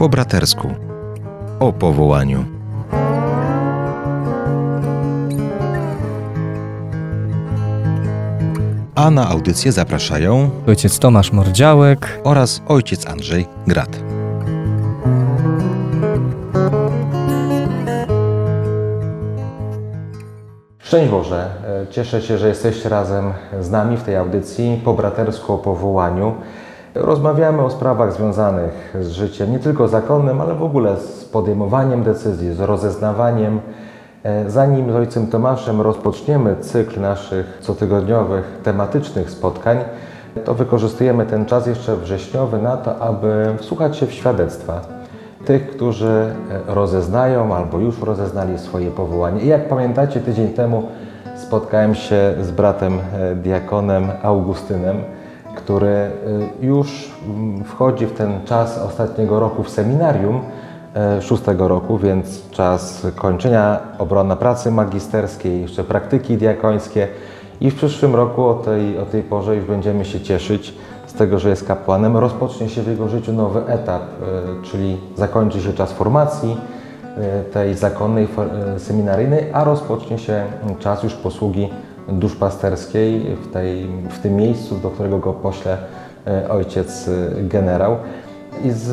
Po bratersku. O powołaniu. A na audycję zapraszają ojciec Tomasz Mordziałek oraz ojciec Andrzej Grat. Szczęść Boże, E, cieszę się, że jesteście razem z nami w tej audycji po bratersku o powołaniu. Rozmawiamy o sprawach związanych z życiem, nie tylko zakonnym, ale w ogóle z podejmowaniem decyzji, z rozeznawaniem. E, Zanim z ojcem Tomaszem rozpoczniemy cykl naszych cotygodniowych, tematycznych spotkań, to wykorzystujemy ten czas jeszcze wrześniowy na to, aby wsłuchać się w świadectwa tych, którzy e, rozeznają albo już rozeznali swoje powołanie. I jak pamiętacie, tydzień temu spotkałem się z bratem e, diakonem Augustynem, który e, już mm, wchodzi w ten czas ostatniego roku w seminarium, e, szóstego roku, więc czas kończenia obrona pracy magisterskiej, jeszcze praktyki diakońskie i w przyszłym roku o tej, o tej porze już będziemy się cieszyć z tego, że jest kapłanem. Rozpocznie się w jego życiu nowy etap, e, czyli zakończy się czas formacji e, tej zakonnej, seminaryjnej, a rozpocznie się czas już posługi duszpasterskiej w, tej, w tym miejscu, do którego go pośle e, ojciec e, generał. I z,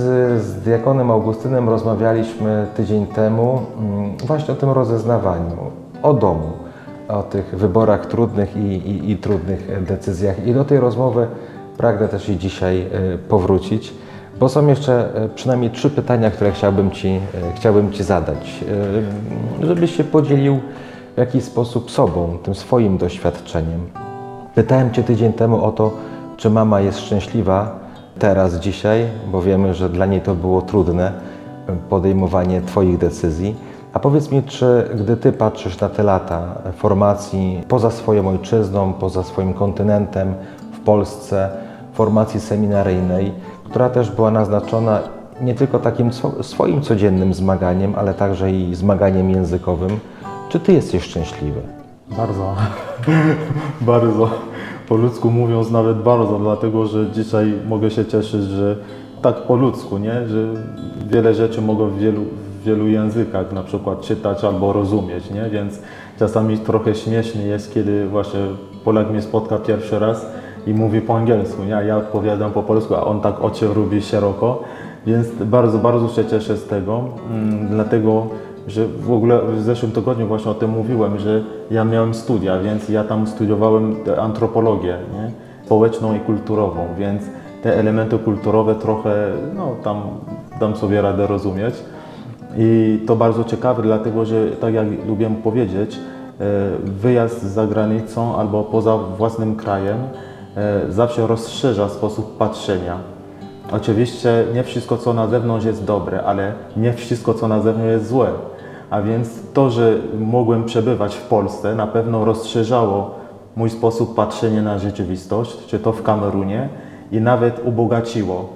z diakonem Augustynem rozmawialiśmy tydzień temu mm, właśnie o tym rozeznawaniu, o domu, o tych wyborach trudnych i, i, i trudnych decyzjach. I do tej rozmowy pragnę też i dzisiaj e, powrócić, bo są jeszcze e, przynajmniej trzy pytania, które chciałbym Ci, e, chciałbym ci zadać, e, żebyś się podzielił w jakiś sposób sobą, tym swoim doświadczeniem. Pytałem Cię tydzień temu o to, czy mama jest szczęśliwa teraz, dzisiaj, bo wiemy, że dla niej to było trudne podejmowanie Twoich decyzji. A powiedz mi, czy gdy Ty patrzysz na te lata formacji poza swoją ojczyzną, poza swoim kontynentem, w Polsce, formacji seminaryjnej, która też była naznaczona nie tylko takim swo- swoim codziennym zmaganiem, ale także i zmaganiem językowym, czy Ty jesteś szczęśliwy? Bardzo, bardzo. Po ludzku mówiąc nawet bardzo, dlatego że dzisiaj mogę się cieszyć, że tak po ludzku, nie? że wiele rzeczy mogę w wielu, w wielu językach na przykład czytać albo rozumieć, nie? więc czasami trochę śmiesznie jest, kiedy właśnie Polak mnie spotka pierwszy raz i mówi po angielsku, nie? a ja odpowiadam po polsku, a on tak oczy robi szeroko, więc bardzo, bardzo się cieszę z tego, mm, dlatego że w ogóle w zeszłym tygodniu właśnie o tym mówiłem, że ja miałem studia, więc ja tam studiowałem antropologię nie? społeczną i kulturową, więc te elementy kulturowe trochę, no tam dam sobie radę rozumieć. I to bardzo ciekawe, dlatego że tak jak lubię powiedzieć, e, wyjazd za granicą albo poza własnym krajem e, zawsze rozszerza sposób patrzenia. Oczywiście nie wszystko, co na zewnątrz jest dobre, ale nie wszystko, co na zewnątrz jest złe. A więc to, że mogłem przebywać w Polsce, na pewno rozszerzało mój sposób patrzenia na rzeczywistość, czy to w Kamerunie, i nawet ubogaciło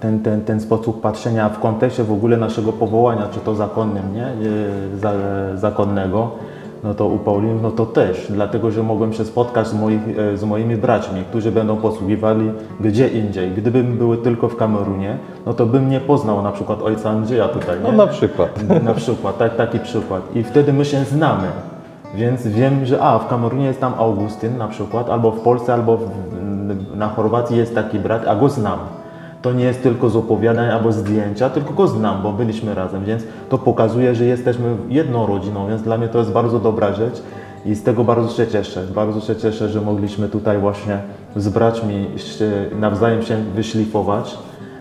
ten, ten, ten sposób patrzenia w kontekście w ogóle naszego powołania, czy to zakonnym, nie? Za, zakonnego, no to u Paulinów, no to też, dlatego że mogłem się spotkać z, moich, e, z moimi braćmi, którzy będą posługiwali gdzie indziej. Gdybym były tylko w Kamerunie, no to bym nie poznał na przykład ojca Andrzeja tutaj, nie? No na przykład. Na przykład, tak, taki przykład. I wtedy my się znamy. Więc wiem, że a, w Kamerunie jest tam Augustyn na przykład, albo w Polsce, albo w, na Chorwacji jest taki brat, a go znam. To nie jest tylko z opowiadań albo zdjęcia, tylko go znam, bo byliśmy razem, więc to pokazuje, że jesteśmy jedną rodziną, więc dla mnie to jest bardzo dobra rzecz i z tego bardzo się cieszę. Bardzo się cieszę, że mogliśmy tutaj właśnie z braćmi się, nawzajem się wyszlifować,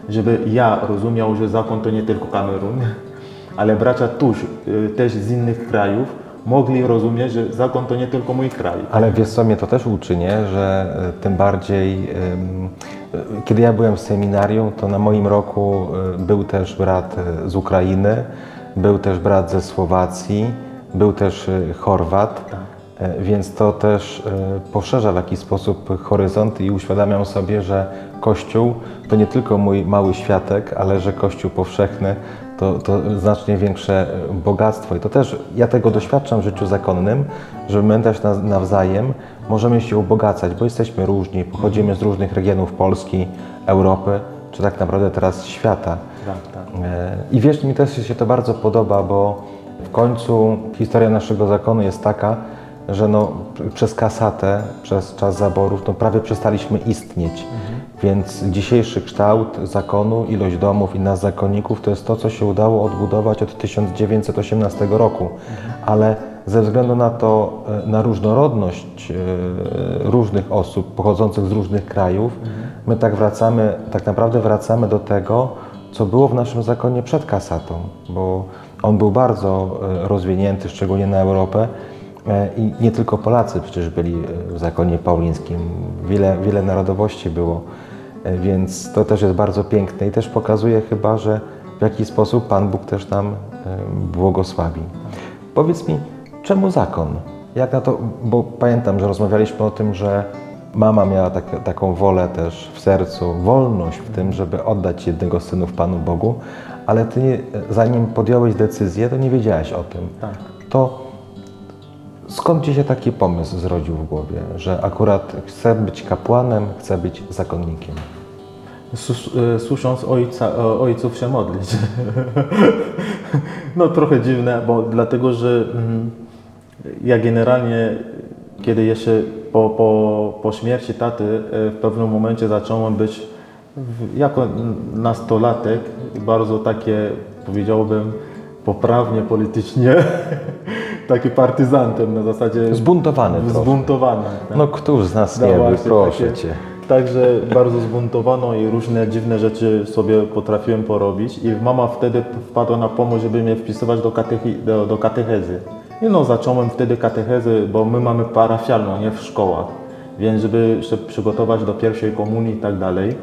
żeby ja rozumiał, że zakon to nie tylko Kamerun, ale bracia tuż, y, też z innych krajów mogli rozumieć, że zakon to nie tylko mój kraj. Ale wiesz co, mnie to też uczy, nie? że e, tym bardziej, kiedy ja byłem w seminarium, to na moim roku e, był też brat e, z Ukrainy, był też brat ze Słowacji, był też e, Chorwat, e, więc to też poszerza w jakiś sposób horyzont i uświadamiam sobie, że Kościół to nie tylko mój mały światek, ale że Kościół powszechny to, to znacznie większe e, bogactwo. I to też ja tego doświadczam w życiu zakonnym, że my też na- nawzajem możemy się ubogacać, bo jesteśmy różni, pochodzimy z różnych regionów Polski, Europy, czy tak naprawdę teraz świata. Tak, tak. E, I wiesz, mi też się to bardzo podoba, bo w końcu historia naszego zakonu jest taka, że no, przez kasatę, przez czas zaborów, no prawie przestaliśmy istnieć. Więc dzisiejszy kształt zakonu, ilość domów i nas zakonników to jest to, co się udało odbudować od 1918 roku. Ale ze względu na to, e, na różnorodność e, różnych osób pochodzących z różnych krajów, my tak wracamy, tak naprawdę wracamy do tego, co było w naszym zakonie przed kasatą, bo on był bardzo e, rozwinięty, szczególnie na Europę. I nie tylko Polacy przecież byli w zakonie paulińskim. Wiele, wiele narodowości było, więc to też jest bardzo piękne i też pokazuje chyba, że w jakiś sposób Pan Bóg też nam e, błogosławi. Powiedz mi, czemu zakon? Jak na to, bo pamiętam, że rozmawialiśmy o tym, że mama miała tak, taką wolę też w sercu, wolność w tym, żeby oddać jednego z synów Panu Bogu, ale ty nie- zanim podjąłeś decyzję, to nie wiedziałeś o tym. Tak. To skąd ci się taki pomysł zrodził w głowie, że akurat chcę być kapłanem, chcę być zakonnikiem? Sus- e, Słysząc ojca, e, ojców się modlić. No trochę dziwne, bo dlatego, że mm, ja generalnie, kiedy jeszcze po, po, po śmierci taty e, w pewnym momencie zacząłem być jako nastolatek bardzo takie, powiedziałbym, poprawnie politycznie, taki partyzantem na zasadzie Zbuntowany trochę. zbuntowany. tak. No któż z nas nie był, proszę takie- Cię. Także bardzo zbuntowano i różne dziwne rzeczy sobie potrafiłem porobić i mama wtedy wpadła na pomysł, żeby mnie wpisywać do, katechi- do, do katechezy. I no zacząłem wtedy katechezę, bo my mamy parafialną, nie w szkołach, więc żeby się przygotować do pierwszej komunii i tak dalej.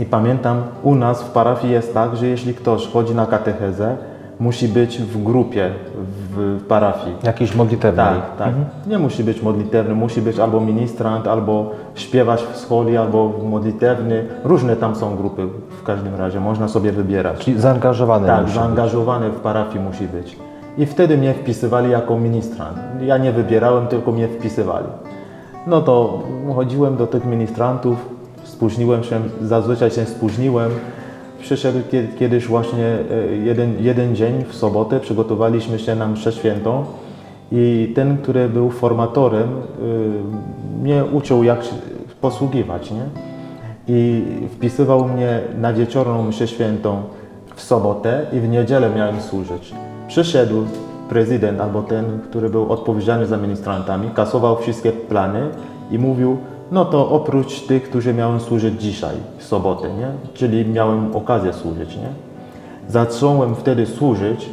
I pamiętam, u nas w parafii jest tak, że jeśli ktoś chodzi na katechezę, musi być w grupie w, w parafii. Jakiś modlitewny. Tak, tak. Nie musi być modlitewny, musi być albo ministrant, albo śpiewać w scholi, albo modlitewny. Różne tam są grupy w każdym razie, można sobie wybierać. Czyli zaangażowany Tak, musi być. zaangażowany w parafii musi być. I wtedy mnie wpisywali jako ministrant. Ja nie wybierałem, tylko mnie wpisywali. No to chodziłem do tych ministrantów, spóźniłem się, zazwyczaj się spóźniłem. Przyszedł kie- kiedyś właśnie e, jeden, jeden dzień w sobotę, przygotowaliśmy się na mszę świętą i ten, który był formatorem, y, mnie uczył jak posługiwać, nie? i wpisywał mnie na wieczorną mszę świętą w sobotę i w niedzielę miałem służyć. Przyszedł prezydent albo ten, który był odpowiedzialny za ministrantami, kasował wszystkie plany i mówił, no to oprócz tych, którzy miałem służyć dzisiaj, w sobotę, nie? czyli miałem okazję służyć. Nie? Zacząłem wtedy służyć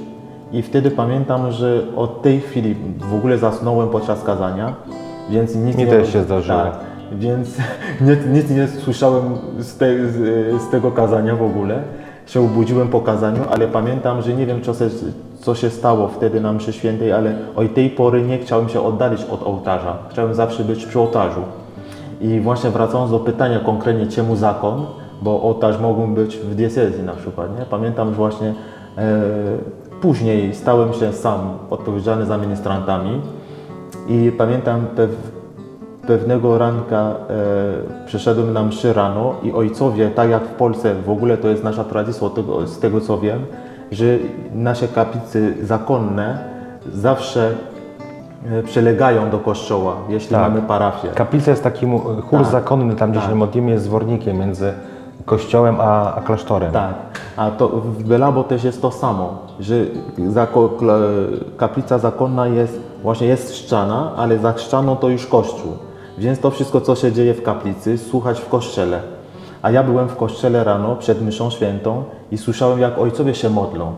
i wtedy pamiętam, że od tej chwili w ogóle zasnąłem podczas kazania, więc nic Mi nie... też się zdarzyło. Tak, więc nic, nic nie słyszałem z, te, z, z tego kazania w ogóle. Się obudziłem po kazaniu, ale pamiętam, że nie wiem, co się, co się stało wtedy na mszy świętej, ale od tej pory nie chciałem się oddalić od ołtarza. Chciałem zawsze być przy ołtarzu. I właśnie wracając do pytania konkretnie, czemu zakon, bo ołtarz mógł być w diecezji na przykład, nie? Pamiętam, że właśnie e, później stałem się sam odpowiedzialny za ministrantami i pamiętam pew, pewnego ranka e, przyszedłem na mszy rano i ojcowie, tak jak w Polsce, w ogóle to jest nasza tradycja, tego, z tego co wiem, że nasze kaplice zakonne zawsze przylegają do kościoła, jeśli Tak. mamy parafię. Kaplica jest taki chór Tak. zakonny, tam gdzie Tak. się modlimy, jest zwornikiem między kościołem a, a klasztorem. Tak, a to w Belabo też jest to samo, że zako, kaplica zakonna jest, właśnie jest ściana, ale za ścianą to już kościół. Więc to wszystko, co się dzieje w kaplicy, słuchać w kościele. A ja byłem w kościele rano przed mszą świętą i słyszałem, jak ojcowie się modlą.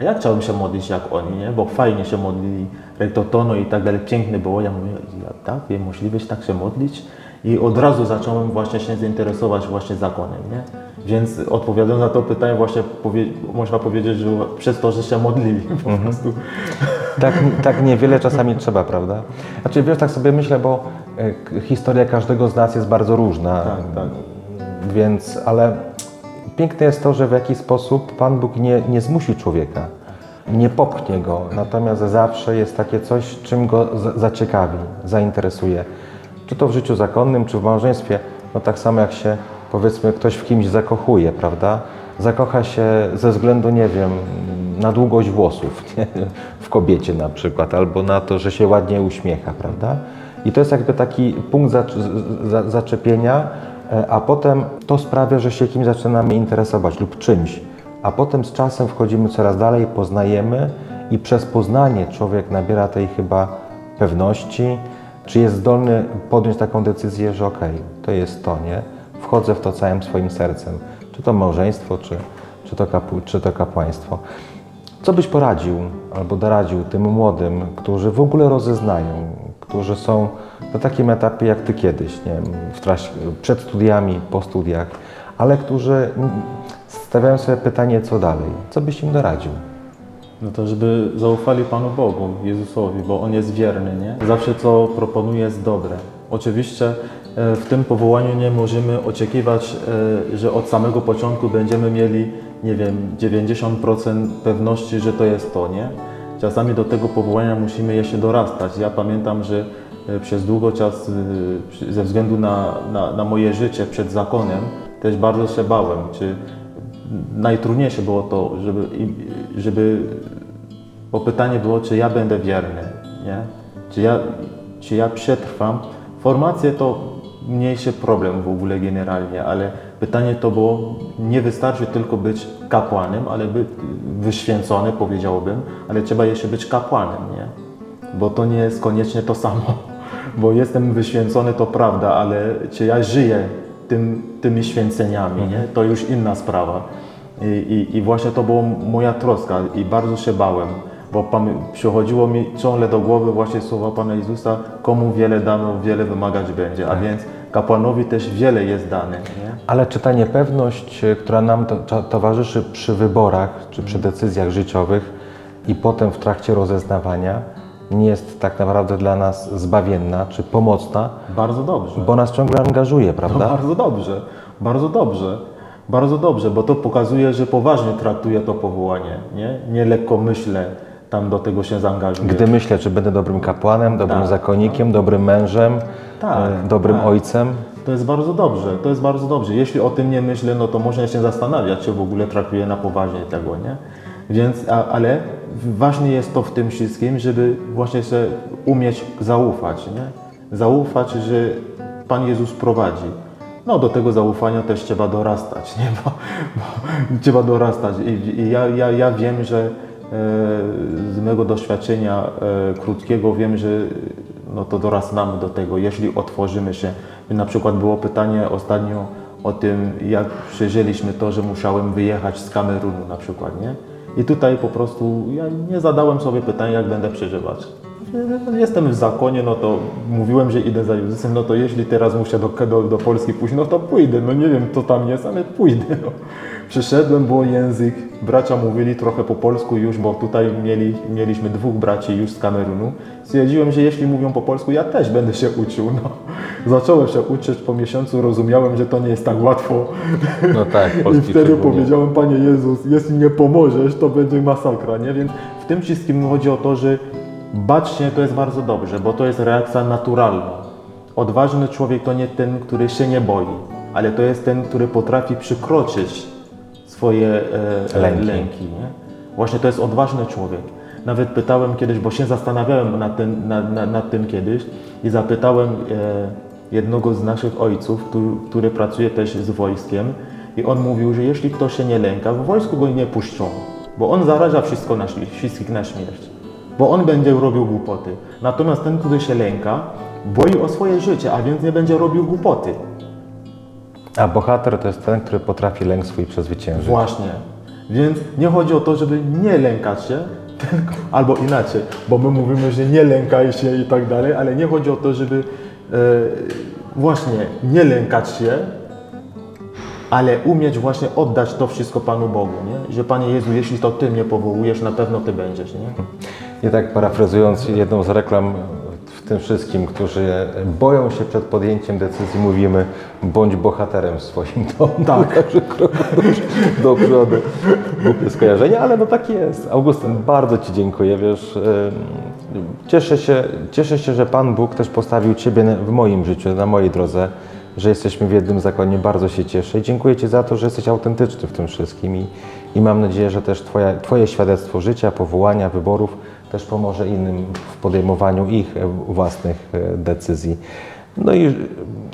A ja chciałem się modlić jak oni, nie? bo fajnie się modlili, rektotono i tak dalej, pięknie było. Ja mówię, ja, tak, jest możliwość tak się modlić? I od razu zacząłem właśnie się zainteresować właśnie zakonem, nie? Więc odpowiadając na to pytanie, właśnie powie, można powiedzieć, że przez to, że się modlili po prostu. Tak, tak niewiele czasami trzeba, prawda? Znaczy, wiesz, tak sobie myślę, bo e, historia każdego z nas jest bardzo różna. Tak, tak. Więc, ale piękne jest to, że w jakiś sposób Pan Bóg nie, nie zmusi człowieka, nie popchnie go, natomiast zawsze jest takie coś, czym go za- zaciekawi, zainteresuje. Czy to w życiu zakonnym, czy w małżeństwie, no tak samo jak się powiedzmy ktoś w kimś zakochuje, prawda? Zakocha się ze względu, nie wiem, na długość włosów nie? w kobiecie na przykład, albo na to, że się ładnie uśmiecha, prawda? I to jest jakby taki punkt zacz- za- zaczepienia, a potem to sprawia, że się kimś zaczynamy interesować lub czymś, a potem z czasem wchodzimy coraz dalej, poznajemy i przez poznanie człowiek nabiera tej chyba pewności, czy jest zdolny podjąć taką decyzję, że okej, to jest to, nie? Wchodzę w to całym swoim sercem. Czy to małżeństwo, czy, czy, to, kapu, czy to kapłaństwo. Co byś poradził albo doradził tym młodym, którzy w ogóle rozeznają, którzy są na takim etapie jak ty kiedyś, nie wiem, w trakcie, przed studiami, po studiach, ale którzy stawiają sobie pytanie, co dalej? Co byś im doradził? No to żeby zaufali Panu Bogu, Jezusowi, bo On jest wierny, nie? Zawsze co proponuje jest dobre. Oczywiście e, w tym powołaniu nie możemy oczekiwać, e, że od samego początku będziemy mieli, nie wiem, 90% pewności, że to jest to, nie? Czasami do tego powołania musimy jeszcze dorastać. Ja pamiętam, że e, przez długo czas, e, ze względu na, na, na moje życie przed zakonem, też bardzo się bałem, czy najtrudniejsze było to, żeby, żeby bo pytanie było, czy ja będę wierny, nie? Czy ja, czy ja przetrwam. Formacje to mniejszy problem w ogóle generalnie, ale pytanie to było, nie wystarczy tylko być kapłanem, ale być wyświęcony, powiedziałbym, ale trzeba jeszcze być kapłanem, nie? Bo to nie jest koniecznie to samo. Bo jestem wyświęcony, to prawda, ale czy ja żyję tym, tymi święceniami, nie? To już inna sprawa. I, i, I właśnie to była moja troska i bardzo się bałem, bo przychodziło mi ciągle do głowy właśnie słowa Pana Jezusa, komu wiele dano, wiele wymagać będzie, a więc kapłanowi też wiele jest dane. Nie? Ale czy ta niepewność, e, która nam to, to, towarzyszy przy wyborach czy przy decyzjach życiowych i potem w trakcie rozeznawania, nie jest tak naprawdę dla nas zbawienna czy pomocna, Bardzo dobrze. bo nas ciągle angażuje, No prawda? bardzo dobrze, bardzo dobrze, bardzo dobrze, bo to pokazuje, że poważnie traktuje to powołanie, nie? Nie lekko myślę, tam do tego się zaangażuję. Gdy myślę, czy będę dobrym kapłanem, dobrym Tak, zakonnikiem, dobrym mężem, Tak, e, dobrym tak. ojcem, To jest bardzo dobrze, to jest bardzo dobrze. Jeśli o tym nie myślę, no to można się zastanawiać, czy w ogóle traktuję na poważnie tego, nie? Więc, a, ale ważne jest to w tym wszystkim, żeby właśnie się umieć zaufać, nie? Zaufać, że Pan Jezus prowadzi. No do tego zaufania też trzeba dorastać, nie? Bo, bo trzeba dorastać i, i ja, ja, ja wiem, że z mego doświadczenia e, krótkiego wiem, że no to dorastamy do tego, jeśli otworzymy się. Na przykład było pytanie ostatnio o tym, jak przeżyliśmy to, że musiałem wyjechać z Kamerunu na przykład, nie? I tutaj po prostu ja nie zadałem sobie pytania, jak będę przeżywać. Jestem w zakonie, no to mówiłem, że idę za Jezusem, no to jeśli teraz muszę do, do, do Polski pójść, no to pójdę, no nie wiem co tam jest, ale pójdę. No. Przyszedłem, było język, bracia mówili trochę po polsku już, bo tutaj mieli, mieliśmy dwóch braci już z Kamerunu. Stwierdziłem, że jeśli mówią po polsku, ja też będę się uczył. No. Zacząłem się uczyć, po miesiącu rozumiałem, że to nie jest tak łatwo. no tak, I wtedy powiedziałem, Panie Jezus, jeśli nie pomożesz, to będzie masakra, nie? Więc w tym wszystkim chodzi o to, że bać się to jest bardzo dobrze, bo to jest reakcja naturalna. Odważny człowiek to nie ten, który się nie boi, ale to jest ten, który potrafi przekroczyć swoje e, Lęki. lęki. nie? Właśnie to jest odważny człowiek. Nawet pytałem kiedyś, bo się zastanawiałem nad tym, nad, nad, nad tym kiedyś i zapytałem e, jednego z naszych ojców, który, który pracuje też z wojskiem i on mówił, że jeśli ktoś się nie lęka, w wojsku go nie puszczą, bo on zaraża wszystko na, wszystkich na śmierć, bo on będzie robił głupoty. Natomiast ten, który się lęka, boi o swoje życie, a więc nie będzie robił głupoty. A bohater to jest ten, który potrafi lęk swój przezwyciężyć. Właśnie. Więc nie chodzi o to, żeby nie lękać się, tylko, albo inaczej, bo my mówimy, że nie lękaj się i tak dalej, ale nie chodzi o to, żeby e, właśnie nie lękać się, ale umieć właśnie oddać to wszystko Panu Bogu, nie? Że Panie Jezu, jeśli to Ty mnie powołujesz, na pewno Ty będziesz, nie? I tak parafrazując jedną z reklam w tym wszystkim, którzy boją się przed podjęciem decyzji, mówimy bądź bohaterem w swoim domu. Tak. Także krok do przodu. Głupie skojarzenie, ale no tak jest. Augustyn, bardzo Ci dziękuję, wiesz, cieszę się, cieszę się, że Pan Bóg też postawił Ciebie w moim życiu, na mojej drodze że jesteśmy w jednym zakonie. Bardzo się cieszę i dziękuję Ci za to, że jesteś autentyczny w tym wszystkim i, i mam nadzieję, że też twoja, Twoje świadectwo życia, powołania, wyborów też pomoże innym w podejmowaniu ich e, własnych e, decyzji. No i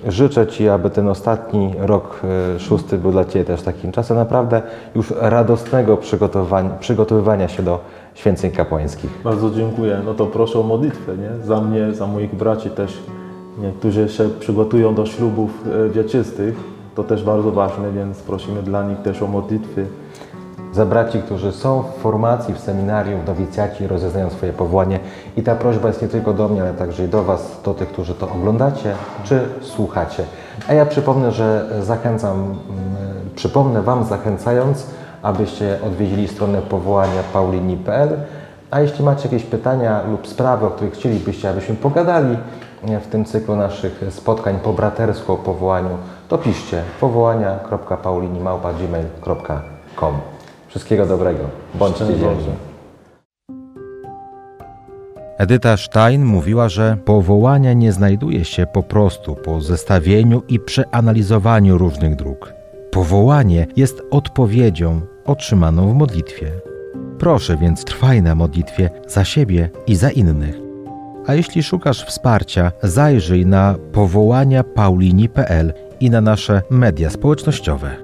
życzę Ci, aby ten ostatni rok e, szósty był dla Ciebie też takim czasem naprawdę już radosnego przygotowania, przygotowywania się do święceń kapłańskich. Bardzo dziękuję. No to proszę o modlitwę, nie? Za mnie, za moich braci też, nie? którzy się przygotują do ślubów wieczystych. To też bardzo ważne, więc prosimy dla nich też o modlitwy. Za braci, którzy są w formacji, w seminarium, nowicjaci, rozeznają swoje powołanie. I ta prośba jest nie tylko do mnie, ale także i do Was, do tych, którzy to oglądacie czy słuchacie. A ja przypomnę, że zachęcam, mm, przypomnę Wam zachęcając, abyście odwiedzili stronę powołania paulini.pl. A jeśli macie jakieś pytania lub sprawy, o których chcielibyście, abyśmy pogadali w tym cyklu naszych spotkań po bratersku o powołaniu, to piszcie powołania.paulinimałpa.gmail.com Wszystkiego dobrego. Bądźcie. Boże. Edyta Stein mówiła, że powołania nie znajduje się po prostu po zestawieniu i przeanalizowaniu różnych dróg. Powołanie jest odpowiedzią otrzymaną w modlitwie. Proszę więc trwaj na modlitwie za siebie i za innych. A jeśli szukasz wsparcia, zajrzyj na powołania paulini.pl i na nasze media społecznościowe.